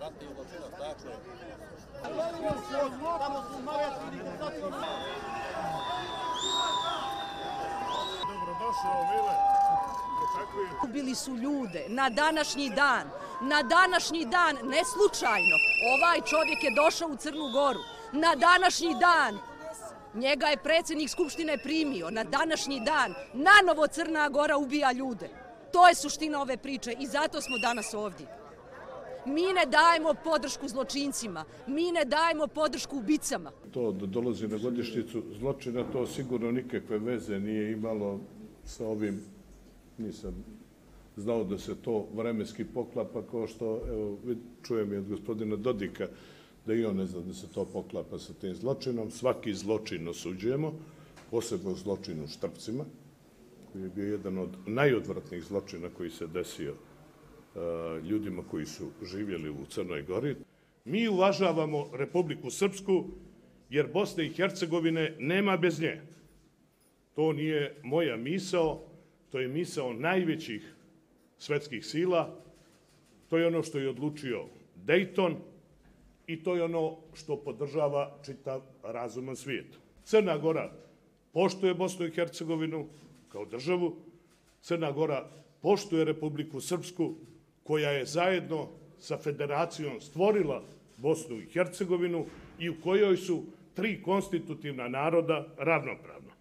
Ratni zločinac, tačno je. Dobrodošao, Mile. Ubili su ljude na današnji dan. Na današnji dan, ne slučajno, ovaj čovjek je došao u Crnu Goru. Na današnji dan, njega je predsjednik Skupštine primio. Na današnji dan, na novo Crna Gora ubija ljude. To je suština ove priče i zato smo danas ovdje. Mi ne dajemo podršku zločincima, mi ne dajemo podršku ubicama. To da dolazi na godišnicu zločina, to sigurno nikakve veze nije imalo sa ovim, nisam znao da se to vremenski poklapa, kao što evo, vid- čujem i od gospodina Dodika, da i on ne zna da se to poklapa sa tim zločinom. Svaki zločin osuđujemo, posebno zločin u Štrpcima, koji je bio jedan od najodvratnijih zločina koji se desio Eh, ljudima koji su živjeli u Crnoj Gori. Mi uvažavamo Republiku Srpsku, jer Bosne i Hercegovine nema bez nje. To nije moja misao, to je misao najvećih svetskih sila, to je ono što je odlučio Dayton i to je ono što podržava čitav razuman svijet. Crna Gora poštuje Bosnu i Hercegovinu kao državu, Crna Gora poštuje Republiku Srpsku, koja je zajedno sa federacijom stvorila Bosnu i Hercegovinu i u kojoj su tri konstitutivna naroda ravnopravna.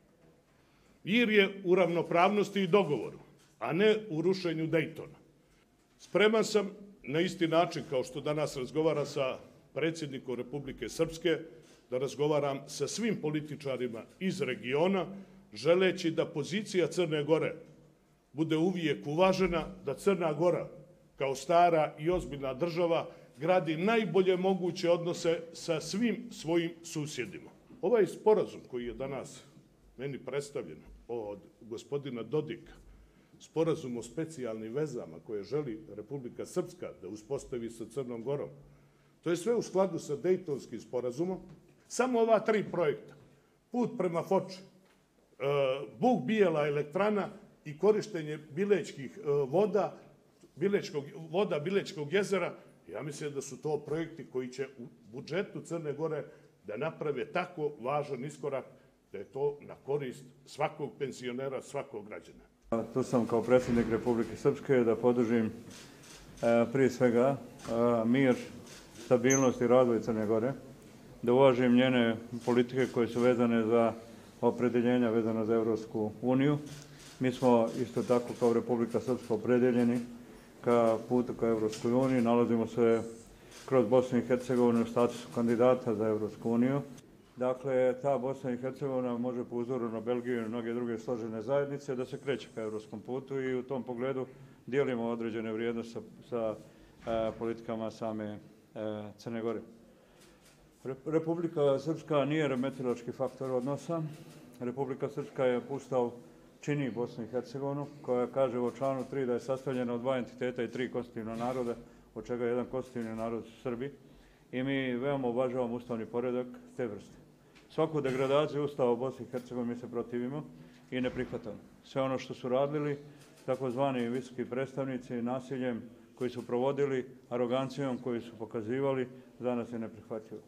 Ir je u ravnopravnosti i dogovoru, a ne u rušenju Dejtona. Spreman sam na isti način kao što danas razgovara sa predsjednikom Republike Srpske, da razgovaram sa svim političarima iz regiona, želeći da pozicija Crne Gore bude uvijek uvažena, da Crna Gora kao stara i ozbiljna država gradi najbolje moguće odnose sa svim svojim susjedima. Ovaj sporazum koji je danas meni predstavljen od gospodina Dodika, sporazum o specijalnim vezama koje želi Republika Srpska da uspostavi sa Crnom Gorom, to je sve u skladu sa Dejtonskim sporazumom. Samo ova tri projekta, put prema Foči, e, Bug Bijela elektrana i korištenje bilećkih e, voda, bilečkog, voda Bilečkog jezera, ja mislim da su to projekti koji će u budžetu Crne Gore da naprave tako važan iskorak da je to na korist svakog penzionera, svakog građana. Tu sam kao predsjednik Republike Srpske da podržim e, prije svega e, mir, stabilnost i razvoj Crne Gore, da uvažim njene politike koje su vezane za opredeljenja vezana za Evropsku uniju. Mi smo isto tako kao Republika Srpska opredeljeni ka putu ka Evropskoj uniji. Nalazimo se kroz Bosnu i Hercegovinu u statusu kandidata za Evropsku uniju. Dakle, ta Bosna i Hercegovina može po uzoru na Belgiju i mnoge druge složene zajednice da se kreće ka evropskom putu i u tom pogledu dijelimo određene vrijednosti sa, sa e, politikama same e, Crne Gore. Republika Srpska nije remetilački faktor odnosa. Republika Srpska je pustao čini Bosnu i Hercegovinu, koja kaže u članu 3 da je sastavljena od dva entiteta i tri konstitutivna naroda, od čega je jedan konstitutivni narod su Srbi. I mi veoma uvažavamo ustavni poredak te vrste. Svaku degradaciju Ustava u Bosni i Hercegovini mi se protivimo i ne prihvatamo. Sve ono što su radili, takozvani visoki predstavnici, nasiljem koji su provodili, arogancijom koji su pokazivali, za nas je neprihvatljivo.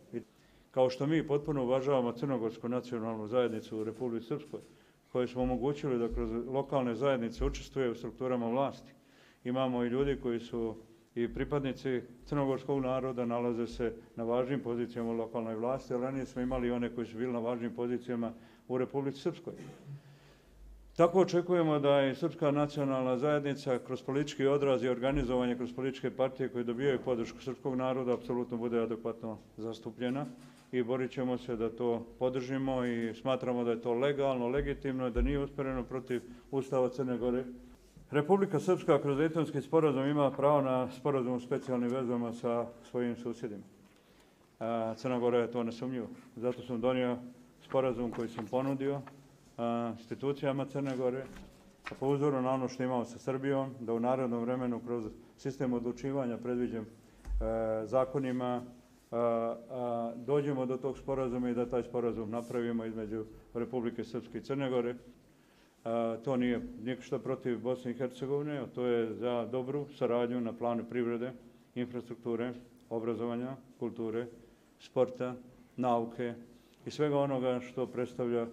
Kao što mi potpuno uvažavamo Crnogorsku nacionalnu zajednicu u Republike Srpskoj, koje smo omogućili da kroz lokalne zajednice učestvuje u strukturama vlasti. Imamo i ljudi koji su i pripadnici crnogorskog naroda nalaze se na važnim pozicijama u lokalnoj vlasti, ali ranije smo imali one koji su bili na važnim pozicijama u Republici Srpskoj. Tako očekujemo da je Srpska nacionalna zajednica kroz politički odraz i organizovanje kroz političke partije koje dobijaju podršku srpskog naroda apsolutno bude adekvatno zastupljena i borit ćemo se da to podržimo i smatramo da je to legalno, legitimno, da nije uspereno protiv Ustava Crne Gore. Republika Srpska kroz Dejtonski sporazum ima pravo na sporazum u specijalnim vezama sa svojim susjedima. Crna Gora je to nesumnjivo. Zato sam donio sporazum koji sam ponudio a, institucijama Crne Gore, a po uzoru na ono što imamo sa Srbijom, da u narodnom vremenu kroz sistem odlučivanja predviđen e, zakonima a, a, dođemo do tog sporazuma i da taj sporazum napravimo između Republike Srpske i Crne Gore. A, to nije ništa protiv Bosne i Hercegovine, to je za dobru saradnju na planu privrede, infrastrukture obrazovanja, kulture, sporta, nauke i svega onoga što predstavlja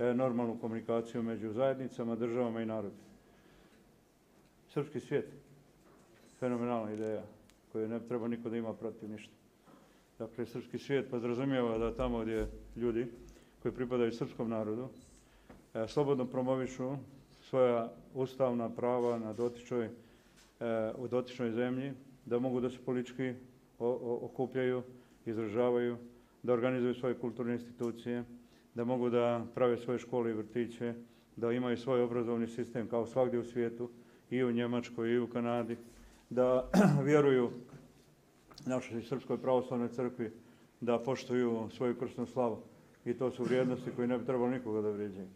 E, normalnu komunikaciju među zajednicama, državama i narodima. Srpski svijet, fenomenalna ideja koju ne treba niko da ima protiv ništa. Dakle, srpski svijet podrazumijeva da tamo gdje ljudi koji pripadaju srpskom narodu e, slobodno promovišu svoja ustavna prava na dotičnoj, e, u dotičnoj zemlji, da mogu da se politički o, o, okupljaju, izražavaju, da organizuju svoje kulturne institucije, da mogu da prave svoje škole i vrtiće, da imaju svoj obrazovni sistem kao svakdje u svijetu, i u Njemačkoj i u Kanadi, da vjeruju našoj Srpskoj pravoslavnoj crkvi, da poštuju svoju krsnu slavu. I to su vrijednosti koje ne bi trebalo nikoga da vrijeđaju.